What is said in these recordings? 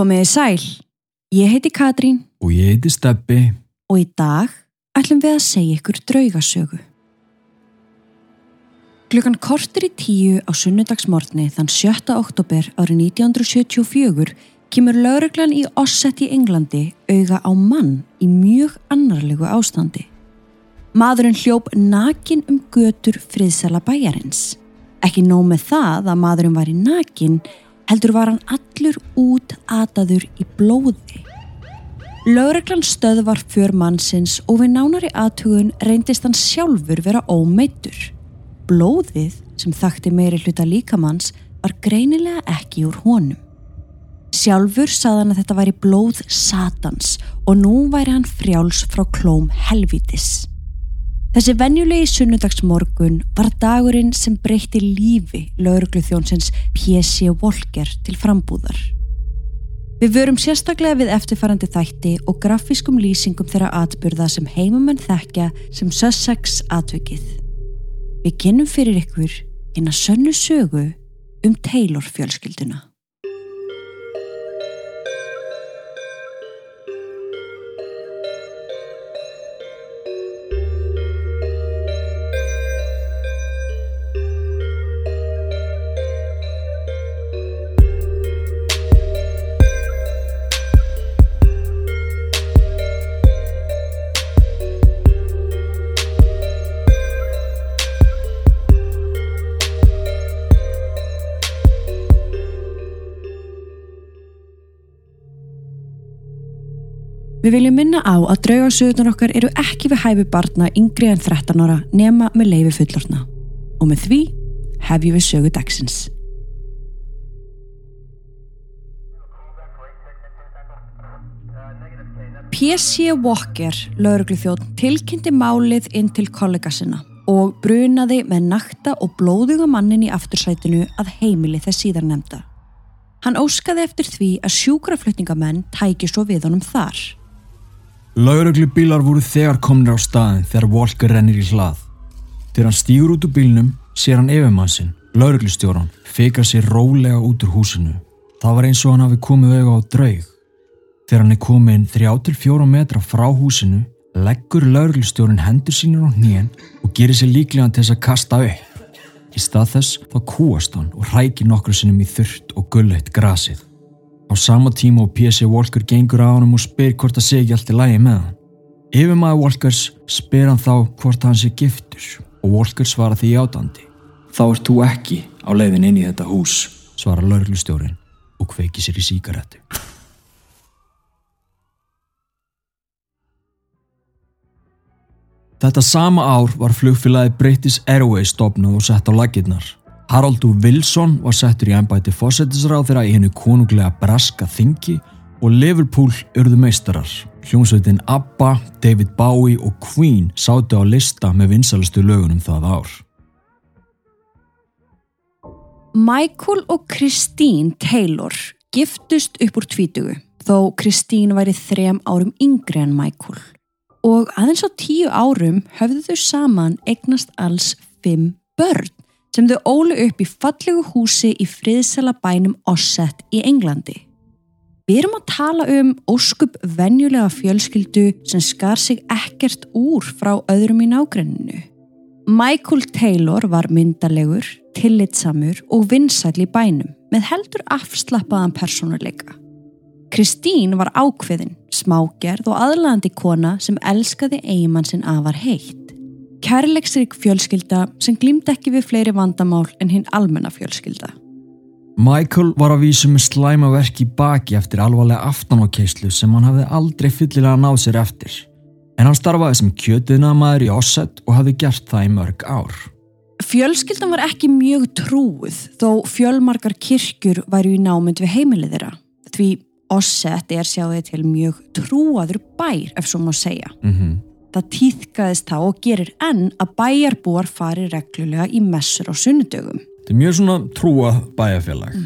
Komiði sæl, ég heiti Katrín Og ég heiti Steppi. og í dag ætlum við að segja ykkur draugasögu. Klukkan kortir í tíu á sunnudagsmorgni þann 7. oktober árið 1974 kemur lauruglan í Osset í Englandi auga á mann í mjög annarlegu ástandi. Maðurinn hljóp nakin um götur friðsala bæjarins. Ekki nóg með það að maðurinn var í nakin, heldur var hann allur út ataður í blóði. Lögreglan stöðvar fjör mannsins og við nánari aðtugun reyndist hann sjálfur vera ómeittur. Blóðið sem þakti meiri hluta líkamanns var greinilega ekki úr honum. Sjálfur saðan að þetta væri blóð satans og nú væri hann frjáls frá klóm helvítis. Þessi venjulegi sunnudagsmorgun var dagurinn sem breytti lífi laurugluþjónsins P.C. Volker til frambúðar. Við vörum sérstaklega við eftirfarandi þætti og grafískum lýsingum þeirra atburða sem heimamenn þekkja sem Sussex atvikið. Við kynum fyrir ykkur eina sönnu sögu um Taylor fjölskylduna. Við viljum minna á að draugarsögurnar okkar eru ekki við hæfi barna yngri en 13 ára nema með leifi fullorna. Og með því hefjum við sögu dagsins. P.C. Walker, laurugluþjótt, tilkynnti málið inn til kollega sinna og brunaði með nakta og blóðuga mannin í aftursætinu að heimili þess síðar nefnda. Hann óskaði eftir því að sjúkraflutningamenn tæki svo við honum þar. Lauruglu bílar voru þegar komnir á staðin þegar Walker rennir í hlað. Þegar hann stýgur út úr bílnum sér hann yfirmannsinn, lauruglustjóran, fikar sér rólega út úr húsinu. Það var eins og hann hafi komið auðvitað á draug. Þegar hann er komin 3-4 metra frá húsinu leggur lauruglustjórin hendur sínur á hnén og gerir sér líklega til þess að kasta upp. Í stað þess þá kúast hann og hrækir nokkru sinnum í þurrt og gulleitt grasið. Á sama tíma og P.C. Walker gengur á hann og spyr hvort það sé ekki allt í lægi með hann. Yfirmaður Walkers spyr hann þá hvort hann sé giftur og Walker svara því átandi. Þá ert þú ekki á leiðin inn í þetta hús, svara lauruglustjórin og kveiki sér í síkaretu. Þetta sama ár var flugfélagi British Airways stopnað og sett á laginnar. Haraldur Wilson var settur í ennbæti fósettisráð þeirra í hennu konunglega braska þingi og Liverpool urðu meistarar. Hljómsveitin ABBA, David Bowie og Queen sátu á lista með vinsalistu lögunum það ár. Michael og Christine Taylor giftust upp úr tvítugu þó Christine væri þrem árum yngri en Michael og aðeins á tíu árum höfðu þau saman eignast alls fimm börn sem þau ólu upp í fallegu húsi í friðsala bænum Osset í Englandi. Við erum að tala um óskup venjulega fjölskyldu sem skar sig ekkert úr frá öðrum í nágrenninu. Michael Taylor var myndalegur, tillitsamur og vinsæl í bænum með heldur afslappaðan persónuleika. Kristín var ákveðin, smágerð og aðlandi kona sem elskaði eigimann sinn afar heitt. Kærleiksrik fjölskylda sem glýmdi ekki við fleiri vandamál en hinn almenna fjölskylda. Michael var að vísu með slæma verk í baki eftir alvarlega aftanákeislu sem hann hafði aldrei fyllilega náð sér eftir. En hann starfaði sem kjötuðnaðmaður í Osset og hafði gert það í mörg ár. Fjölskyldan var ekki mjög trúið þó fjölmarkar kirkjur væru í námynd við heimilið þeirra. Því Osset er sjáðið til mjög trúaður bær ef svo má segja. Mm -hmm. Það týðkaðist þá og gerir enn að bæjarbúar fari reglulega í messur á sunnudögum. Þetta er mjög svona trúa bæjarfélag.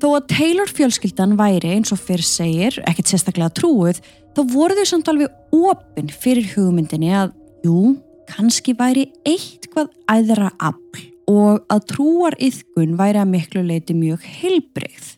Þó að Taylor fjölskyldan væri eins og fyrr segir, ekkert sérstaklega trúið, þá voru þau samt alveg opinn fyrir hugmyndinni að, jú, kannski væri eitthvað æðra afl og að trúar yðgun væri að miklu leiti mjög heilbreyð.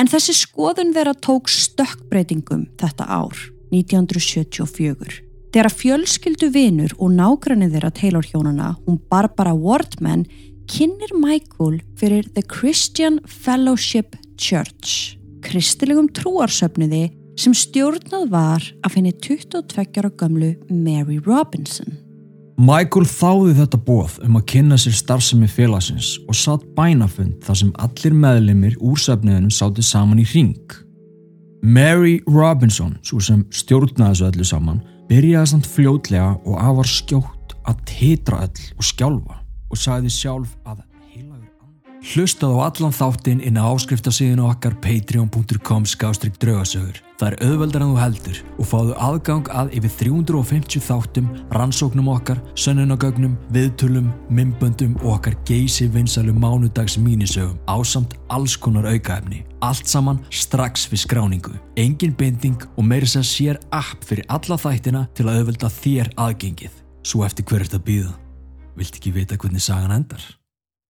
En þessi skoðun þeirra tók stökkbreytingum þetta ár, 1974. Þeirra fjölskyldu vinur og nágrannir þeirra Taylor hjónana, hún Barbara Wardman, kynir Michael fyrir The Christian Fellowship Church, kristilegum trúarsöfniði sem stjórnað var af henni 22 ára gamlu Mary Robinson. Michael þáði þetta bóð um að kynna sér starfsemi félagsins og satt bænafund þar sem allir meðlimir úr söfniðinum sátu saman í ring. Mary Robinson, svo sem stjórnaði þessu öllu saman, byrjaði samt fljótlega og afar skjótt að teitra öll og skjálfa og sagði sjálf að Hlustað á allan þáttinn inn á áskriftasíðinu okkar patreon.com skástrygg draugasögur. Það er auðveldar en þú heldur og fáðu aðgang að yfir 350 þáttum, rannsóknum okkar, sönnunagögnum, viðtölum, mymböndum og okkar geysi vinsalum mánudags mínisögum á samt alls konar aukaefni. Allt saman strax við skráningu. Engin binding og meiri sem sér app fyrir alla þættina til að auðvelda þér aðgengið. Svo eftir hver er þetta býða? Vilt ekki vita hvernig sagan endar?